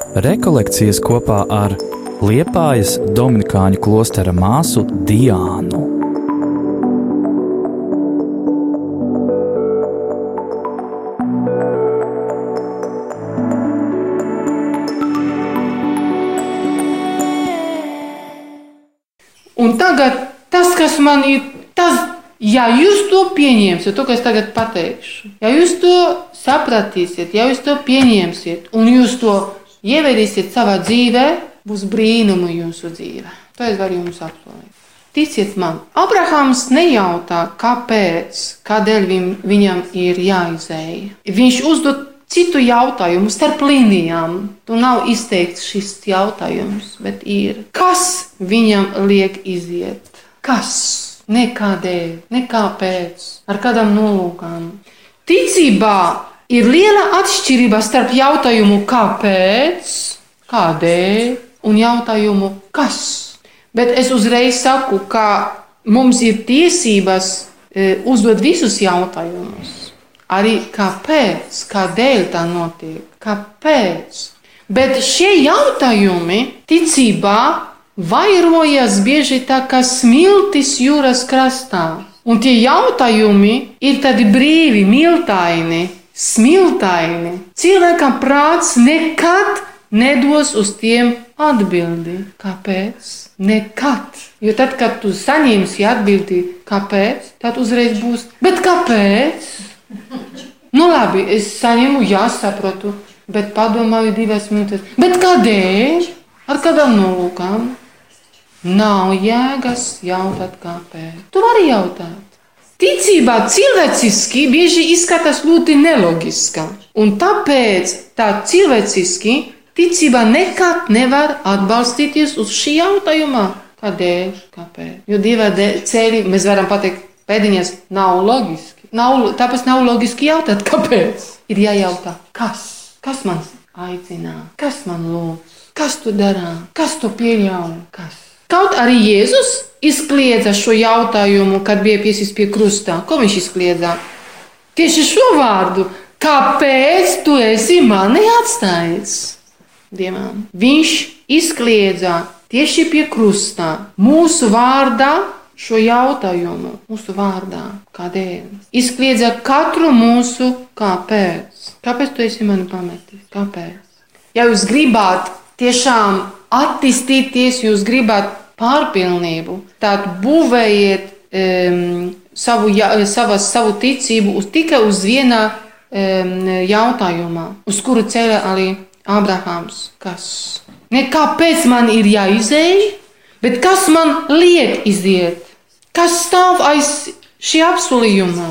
Rekolekcijas kopā ar Liepājas Dominikāņu klostera māsu Diānu. Un tagad tas, kas man ir, tas, ja jūs to pieņemsiet, to, ko es tagad pateikšu, ja jūs to sapratīsiet, ja jūs to pieņemsiet un jūs to ievedīsiet savā dzīvē, būs brīnumi jūsu dzīvē. To es varu jums apsolīt. Ticiet man, Abrahams nejautā, kāpēc, kādēļ viņ, viņam ir jāizēja. Viņš uzdod citu jautājumu starp līnijām. Tu nav izteikts šis jautājums, bet ir. Kas viņam liek iziet? Kas? Nekādēļ, nekāpēc, ar kādām nolūkām. Ticībā ir liela atšķirība starp jautājumu, kāpēc, kādēļ un jautājumu, kas. Bet es uzreiz saku, ka mums ir tiesības e, uzdot visus jautājumus. Arī kāpēc, kādēļ tā notiek, kāpēc. Bet šie jautājumi ticībā vairojas bieži tā kā smiltis jūras krastā. Un tie jautājumi ir tādi brīvi, miltaini, smiltaini. Cilvēkam prāts nekad nedos uz tiem atbildi. Kāpēc? Nekad. Jo tad, kad tu saņemsi atbildi, kāpēc, tad uzreiz būs. Bet kāpēc? Nu, labi, es saņemu, jāsaprotu, bet padomāju divas minūtes. Bet kādēļ? Ar kādām nolūkām? Nav jēgas jautāt, kāpēc. Tu vari jautāt. Ticībā cilvēciski bieži izskatās ļoti neloģiska. Un tāpēc tā cilvēciski ticība nekad nevar atbalstīties uz šī jautājuma. Kādēļ? Kāpēc? Jo divi ceļi, mēs varam pateikt, pēdiņas nav loģiski. Nav, tāpēc nav loģiski jautāt, kāpēc. Ir jājautā, kas? Kas man aicina? Kas man lūdz? Kas tu darā? Kas tu pieļauj? Kas? Kaut arī Jēzus izkliedza šo jautājumu, kad bija piesis pie krusta. Ko viņš izkliedza? Tieši šo vārdu. Kāpēc tu esi mani atstājis? Dievam. Viņš izkliedza tieši pie krusta mūsu vārdā šo jautājumu, mūsu vārdā. Kādēļ? Izkliedza katru mūsu kāpēc. Kāpēc tu esi mani pametis? Kāpēc? Ja jūs gribat tiešām attīstīties, jūs gribat pārpilnību, tad būvējiet um, savu, ja, savas, savu ticību uz, tikai uz viena um, jautājumā, uz kuru ceļa arī Abrahams. Kas? Ne kāpēc man ir jāizēj, bet kas man liek iziet? Kas stāv aiz šī apsolījuma?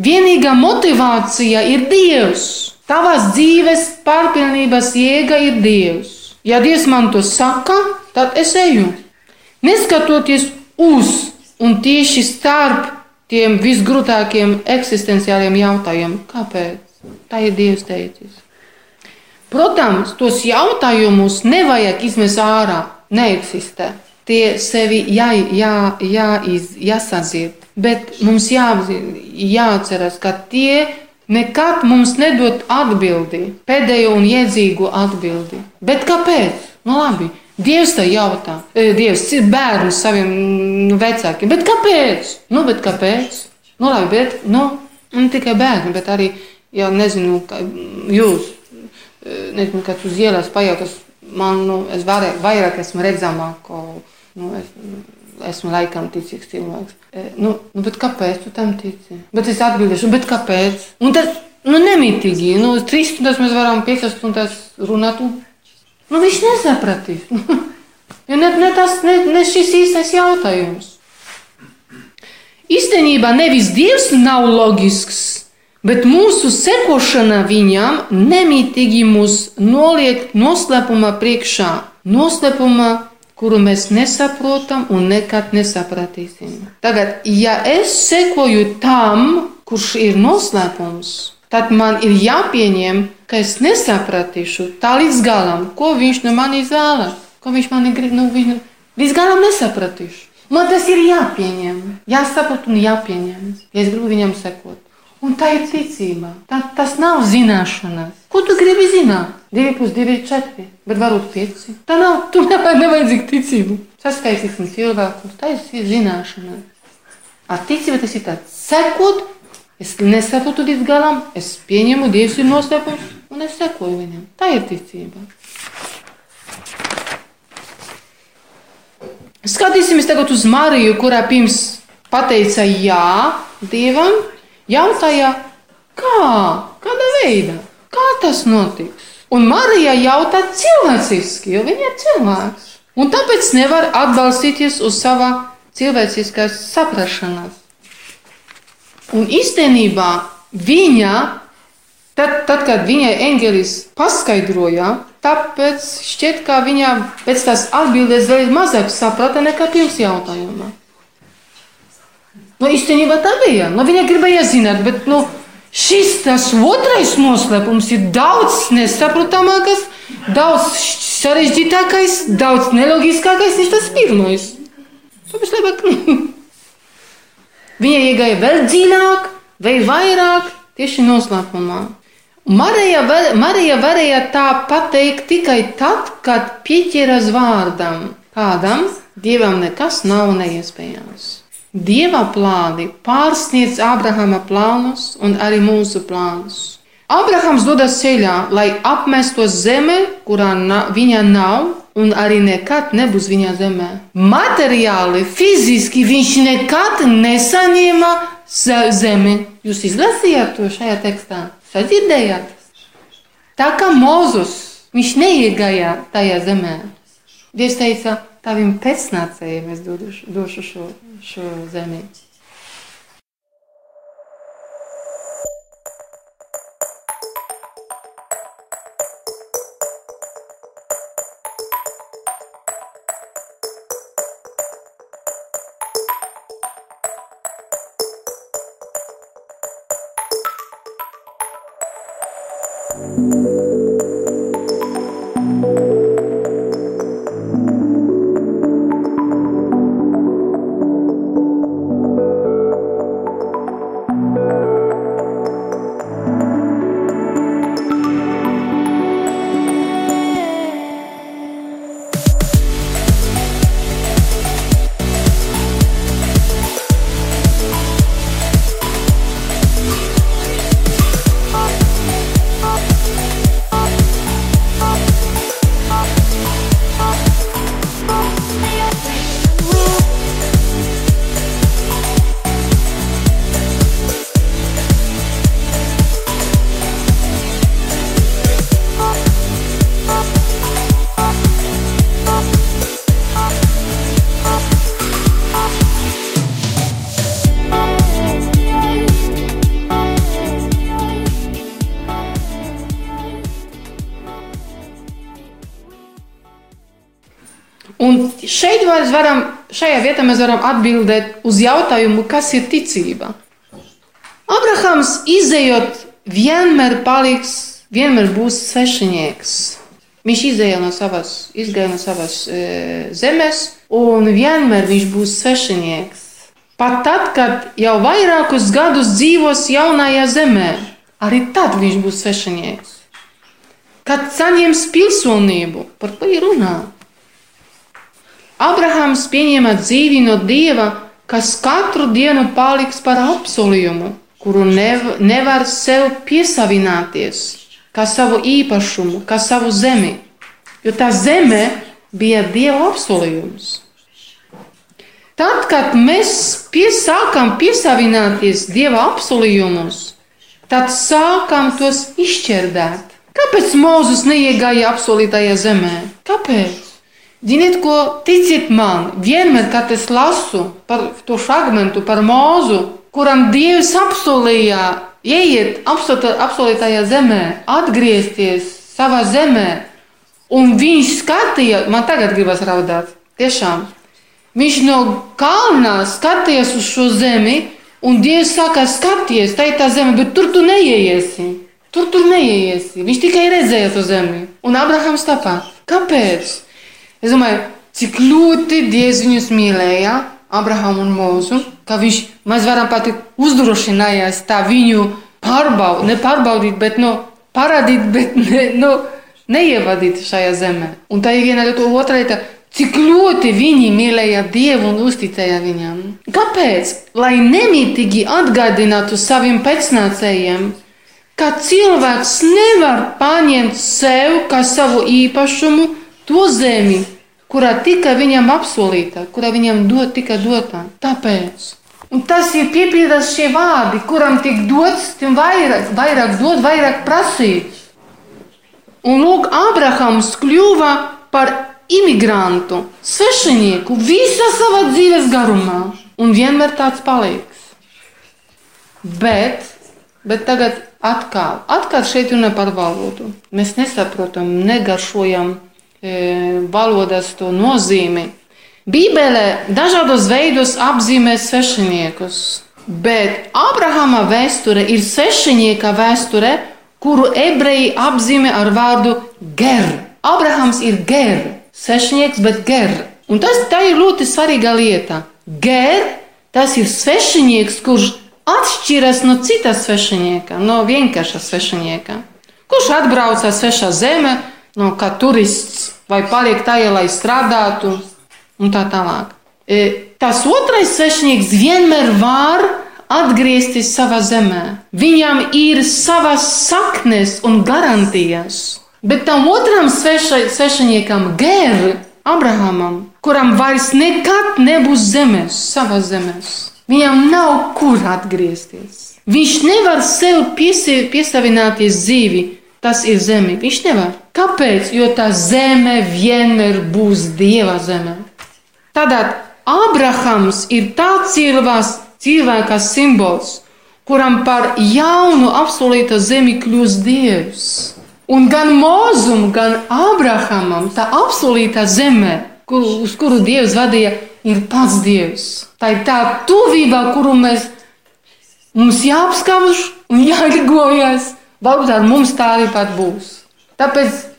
Vienīgā motivācija ir Dievs. Tavas dzīves pārpilnības jēga ir Dievs. Ja Dievs man to saka, tad es eju. Neskatoties uz un tieši starp tiem visgrūtākiem eksistenciāliem jautājumiem, kāpēc? Tā ir Dievs teicis. Protams, tos jautājumus nevajag izmest ārā, neeksistē. Tie sevi jā, jā, jā, jāsadzird, bet mums jā, jāatceras, ka tie nekad mums nedod atbildi, pēdējo un iedzīgu atbildi. Bet kāpēc? Nu, labi, Dievs tā jautā, Dievs ir bērns saviem nu, vecākiem. Bet kāpēc? Nu, bet kāpēc? Nu, labi, bet nu, ne tikai bērni, bet arī, ja nezinu, jūs, nezinu, kad uz ielas pajautas, man, nu, es vairāk, vairāk esmu redzamāko, nu, es, esmu laikam ticīgs cilvēks. Nu, nu, bet kāpēc tu tam tici? Bet es atbildēšu, bet kāpēc? Un tad, nu, nemitīgi, nu, trīs stundas mēs varam piecas stundas runāt. Un, Nu, viņš nesapratīs. jo ne, ne, tas, ne, ne šis īstais jautājums. Īstenībā nevis Dievs nav loģisks, bet mūsu sekošana viņam nemitīgi mūs noliek noslēpuma priekšā. Noslēpuma, kuru mēs nesaprotam un nekad nesapratīsim. Tagad, ja es sekoju tam, kurš ir noslēpums, tad man ir jāpieņem, ka es nesapratīšu tā līdz galam, ko viņš no manis vēlas, ko viņš man grib. Nu, viņš līdz galam nesapratīšu. Man tas ir jāpieņem, jāsaprot un jāpieņem, ja es gribu viņam sekot. Un tā ir ticība. Tā, tas nav zināšanas. Ko tu gribi zināt? Divi plus divi ir četri, bet varbūt pieci. Tā nav, tu nevar nevajadzīga ticība. Saskaitīsim cilvēku, tā ir zināšana. Ar ticību tas ir tāds sekot, es nesaprotu līdz galam, es pieņemu, Dievs ir noslēpums, un es sekoju viņam. Tā ir ticība. Skatīsimies tagad uz Mariju, kurā pirms pateica jā Dievam, jautāja, kā, kāda veida, kā tas notiks. Un Marija jautā cilvēciski, jo viņa ir cilvēks. Un tāpēc nevar atbalstīties uz sava cilvēciskās saprašanās. Un īstenībā viņa, tad, tad kad viņai eņģelis paskaidroja, tāpēc šķiet, ka viņa pēc tās atbildes vēl mazāk saprata nekā pirms jautājumā. Nu, īstenībā tā bija. Nu, viņa gribēja zināt, bet nu, Šis tas otrais noslēpums ir daudz nesaprotamākais, daudz sarežģītākais, daudz neloģiskākais nekā tas pirmais. Tāpēc labāk. Viņa iegāja vēl dziļāk, vēl vairāk tieši noslēpumā. Marija, Marija varēja tā pateikt tikai tad, kad pieķeras vārdam. Kādam dievam nekas nav neiespējams. Dieva plāni pārsniedz Abrahama plānus un arī mūsu plānus. Abrahams dodas ceļā, lai apmestos zemē, kurā na, viņa nav, un arī nekad nebūs viņa zemē. Materiāli, fiziski viņš nekad nesaņēma zemi. Jūs izlasījāt to šajā tekstā? Sadzirdējāt? Tā kā Mozus, viņš neiegāja tajā zemē. Dievs teica, taviem pēcnācējiem es došu, došu šo šo zemi. Šeit mēs varam, šajā vietā mēs varam atbildēt uz jautājumu, kas ir ticība. Abrahams izējot vienmēr paliks, vienmēr būs svešinieks. Viņš izēja no savas, izgāja no savas e, zemes, un vienmēr viņš būs svešinieks. Pat tad, kad jau vairākus gadus dzīvos jaunajā zemē, arī tad viņš būs svešinieks. Kad saņems pilsonību, par ko ir runāts? Abrahams pieņēma dzīvi no dieva, kas katru dienu paliks par apsolījumu, kuru nev, nevar sev piesavināties, kā savu īpašumu, kā savu zemi, jo tā zeme bija dieva apsolījums. Tad, kad mēs piesākam piesavināties dieva apsolījumus, tad sākam tos izšķērdēt. Kāpēc Mozus neiegāja apsolītajā zemē? Kāpēc? Ziniet, ko ticiet man, vienmēr, kad es lasu par to fragment par mūzu, kuram Dievs apsolīja, ieiet apsolītajā zemē, atgriezties savā zemē, un viņš skatīja, man tagad gribas raudāt, tiešām. Viņš no kalna skatījās uz šo zemi, un Dievs saka, skaties, tā ir tā zeme, bet tur tu neieiesi. Tur tur neieiesi. Viņš tikai redzēja to zemi. Un Abrahams tāpat. Kāpēc? Es domāju, cik ļoti Dievs viņus mīlēja, Abrahamu un Mūzu, ka viņš, mēs varam pat uzdrošinājās tā viņu pārbaudīt, nepārbaudīt, bet nu, parādīt, bet ne, nu, neievadīti šajā zemē. Un tā ir viena lieta, otra lieta. Cik ļoti viņi mīlēja Dievu un uzticēja viņam. Kāpēc? Lai nemitīgi atgādinātu saviem pēcnācējiem, ka cilvēks nevar paņemt sev kā savu īpašumu to zemi, kurā tika viņam apsolīta, kurā viņam dot, tika dota. Tāpēc. Un tas ir piepildās šie vārdi, kuram tik dots, tiem vairāk, vairāk dot, vairāk prasīt. Un lūk, Abrahams kļuva par imigrantu, svešinieku visā savā dzīves garumā, un vienmēr tāds paliks. Bet, bet tagad atkal, atkal šeit runa par valodu. Mēs nesaprotam, negaršojam valodas to nozīmi. Bībelē dažādos veidos apzīmē svešiniekus, bet Abrahama vēsture ir svešinieka vēsture, kuru ebreji apzīmē ar vārdu ger. Abrahams ir ger. Svešinieks, bet ger. Un tas ir ļoti svarīga lieta. Ger, tas ir svešinieks, kurš atšķiras no cita svešinieka, no vienkārša svešinieka. Kurš atbrauca svešā zemē, no kā turists, vai paliek tajā, lai strādātu, un tā tālāk. E, tas otrais svešinieks vienmēr var atgriezties savā zemē. Viņam ir savas saknes un garantijas. Bet tam otram svešiniekam, Gēram, Abrahamam, kuram vairs nekad nebūs zemes, savas zemes, viņam nav kur atgriezties. Viņš nevar sev piesavināties dzīvi, tas ir zeme. Viņš nevar. Kāpēc? Jo tā zeme vienmēr būs Dieva zeme. Tādēļ Abrahams ir tāds cilvēks, cilvēka simbols, kuram par jaunu apsolīto zemi kļūst Dievs. Un gan Mozum, gan Abrahamam tā apsolītā zeme, kur, uz kuru Dievs vadīja, ir pats Dievs. Tā ir tā tuvība, kuru mēs mums jāapskauž un jāļgojas. Varbūt ar mums tā arī pat būs. Tāpēc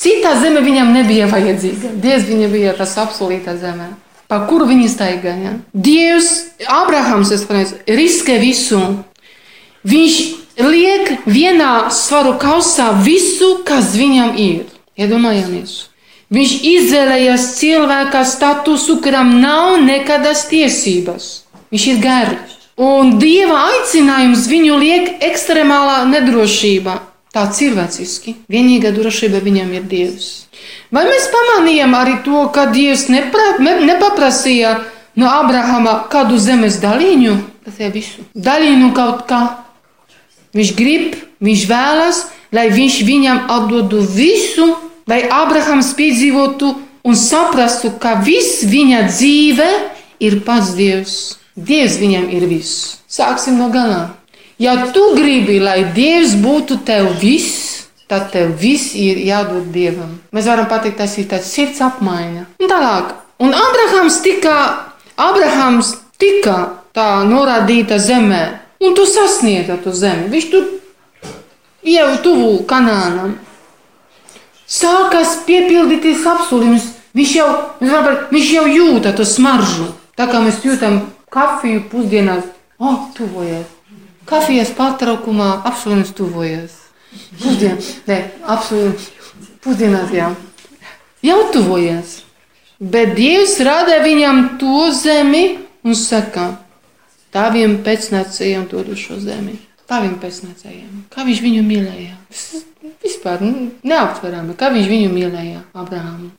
citā zeme viņam nebija vajadzīga. Dievs viņa bija tas apsolītā zeme. Pa kuru viņi staigāja? Dievs, Abrahams, pareizi, riskē visu. Viņš liek vienā svaru kausā visu, kas viņam ir. Iedomājamies! Viņš izvēlējās cilvēka statusu, kuram nav nekādas tiesības. Viņš ir garš. Un dieva aicinājums viņu liek ekstremālā nedrošībā. Tā cilvēciski. Vienīgā drošība viņam ir Dievs. Vai mēs pamanījām arī to, ka Dievs nepra, ne, nepaprasīja no Abrahama kādu zemes daļiņu? Tas ir visu. Daļiņu kaut kā Viņš grib, viņš vēlas, lai viņš viņam atdotu visu, lai Abrahams piedzīvotu un saprastu, ka viss viņa dzīve ir pats Dievs. Dievs viņam ir viss. Sāksim no galā. Ja tu gribi, lai Dievs būtu tev viss, tad tev viss ir jādod Dievam. Mēs varam pateikt, tas ir tāds sirds apmaiņa. Un tālāk. Un Abrahams tika, Abrahams tika tā norādīta zemē, un tu sasniedzi to zemi. Viņš tur jau tuvu kanānam. Sākas piepildīties apsolījums. Viņš jau, viņš jau jūta to smaržu. Tā kā mēs jūtam kafiju pusdienās, oh, tuvojas. Kafijas pārtraukumā apsolījums tuvojas. Pusdien, ne, apsolījums pusdienās jau. Jau tuvojas. Bet Dievs rada viņam to zemi un saka, taviem pēcnācējiem dodu šo zemi. Taviem pēcnācējiem. Kā viņš viņu mīlēja? Vispār nu, neaptverami, kā viņš viņu mīlēja, Abrahamu.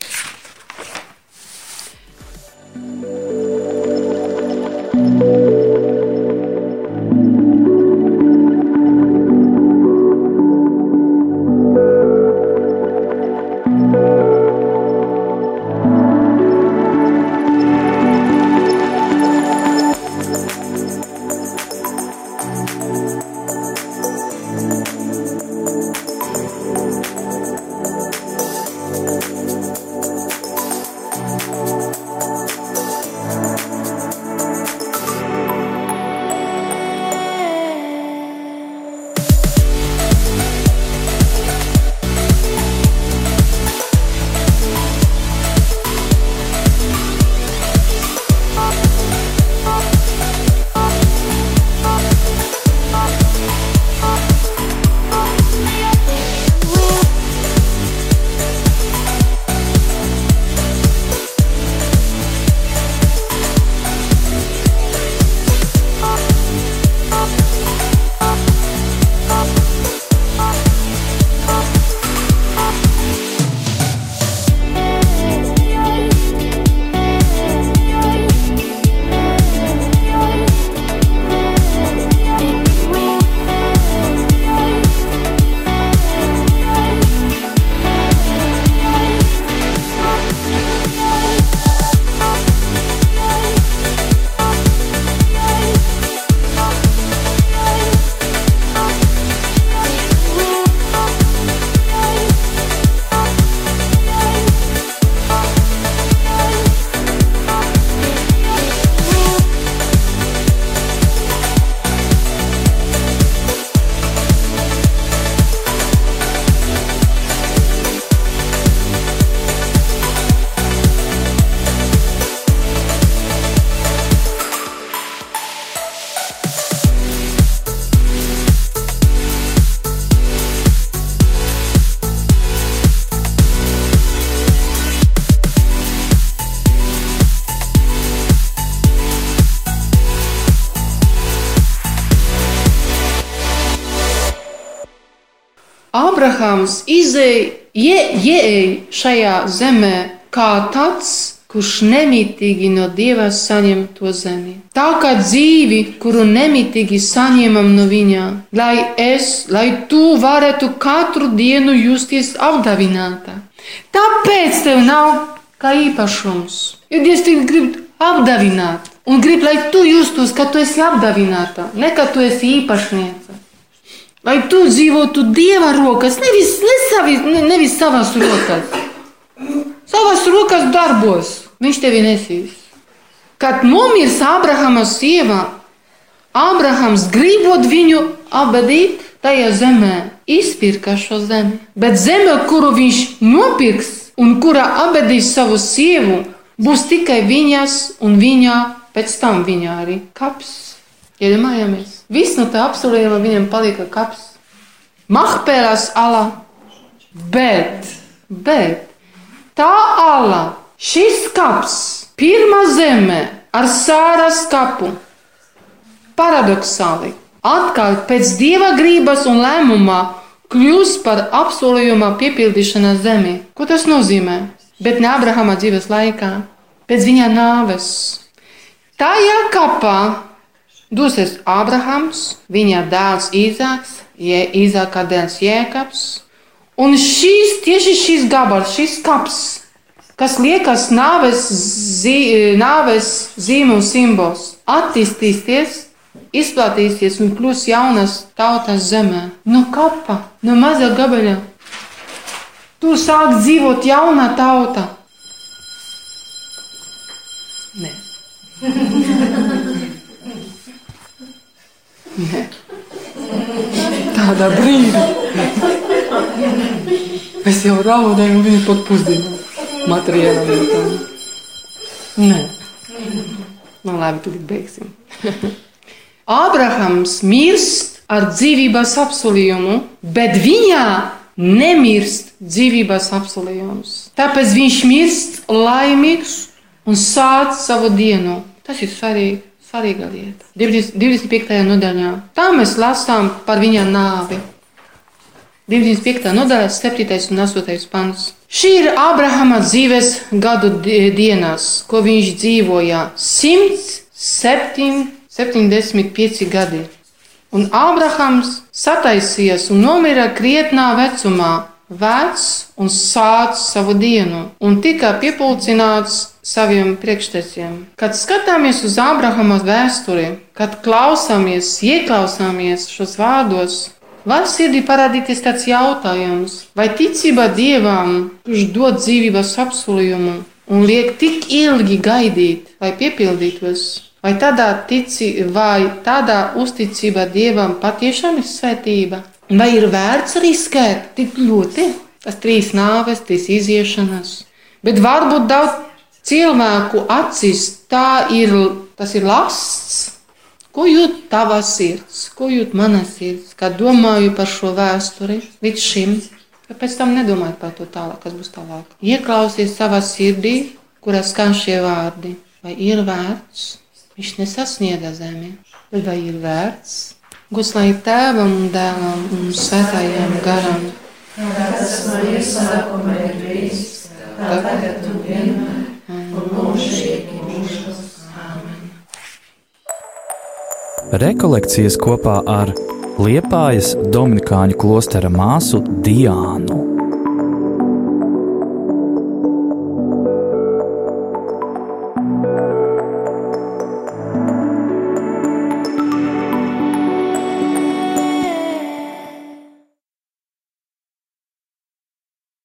Ābrahāms ieeja šajā zemē kā tāds, kurš nemitīgi no Dieva saņem to zemi. Tā kā dzīvi, kuru nemitīgi saņemam no viņa, lai es, lai tu varētu katru dienu justies apdāvināta. Tāpēc tev nav kā īpašums. Jo Dievs tevi grib apdāvināt un grib, lai tu justos, ka tu esi apdāvināta, ne ka tu esi īpašniece. Lai tu dzīvotu Dieva rokas, nevis, ne savi, ne, nevis savas rokas. Savas rokas darbos viņš tevi nesīs. Kad nomirs Ābrahama sieva, Ābrahams gribot viņu apbedīt tajā zemē, izpirka šo zemi. Bet zeme, kuru viņš nopirks un kurā apbedīs savu sievu, būs tikai viņas un viņa, pēc tam viņa arī kaps. Iedomājamies, viss no tā apsolījuma viņam palika kaps. Mahpēlās ala, bet, bet tā ala Šis kaps, pirmā zeme ar sāras kapu, paradoxāli, atkal pēc dieva gribas un lēmumā kļūst par apsolījuma piepildīšanas zemi. Ko tas nozīmē? Bet ne Abrahama dzīves laikā, pēc viņa nāves. Tajā kapā dosies Abrahams, viņa dēls Īzāks, Īzāka dēls Jēkabs, un šis, tieši šis gabals, šis kaps kas liekas nāves, zi, nāves zīmu simbols, attīstīsies, izplatīsies un kļūs jaunas tautas zemē. No kapa, no maza gabaļa. Tur sāk dzīvot jauna tauta. Nē. Nē. Tādā brīdī es jau raudēju, un viņa pat pusdienā materiālām lietām. Nē, nu, labi, tad beigsim. Ābrahams mirst ar dzīvības apsolījumu, bet viņā nemirst dzīvības apsolījums. Tāpēc viņš mirst laimīgs un sāc savu dienu. Tas ir svarīgi. Svarīga lieta. 25. nodaļā. Tā mēs lasām par viņa nāvi. 25. nodaļa, 7. un 8. pants. Šī ir Ābrahama dzīves gadu dienas, ko viņš dzīvoja 175 gadi. Un Ābrahams sataisījās un nomira krietnā vecumā, vecs un sācis savu dienu, un tika piepulcināts saviem priekšteciem. Kad skatāmies uz Ābrahama vēsturi, kad klausāmies, ieklausāmies šos vārdos, Var sirdī parādīties tāds jautājums, vai ticība dievam, kurš dod dzīvības apsolījumu un liek tik ilgi gaidīt, lai piepildītos, vai tādā, tici, vai tādā uzticība dievam patiešām ir svētība? Vai ir vērts riskēt tik ļoti? Tas trīs nāves, trīs iziešanas, bet varbūt daudz cilvēku acīs tā ir, tas ir lasts Ko jūt tava sirds, ko jūt mana sirds, kad domāju par šo vēsturi līdz šim? Pēc tam nedomāju par to tālāk, kas būs tālāk. Ieklausies savā sirdī, kurā skan šie vārdi. Vai ir vērts? Viņš nesasniedza zemi, bet vai ir vērts? Guslai tēvam un dēlam un svētājiem garam. Tas no iesākuma ir bijis, tagad un vienmēr un mūžīgi mūžos. Rekolekcijas kopā ar Liepājas Dominikāņu klostera māsu Diānu.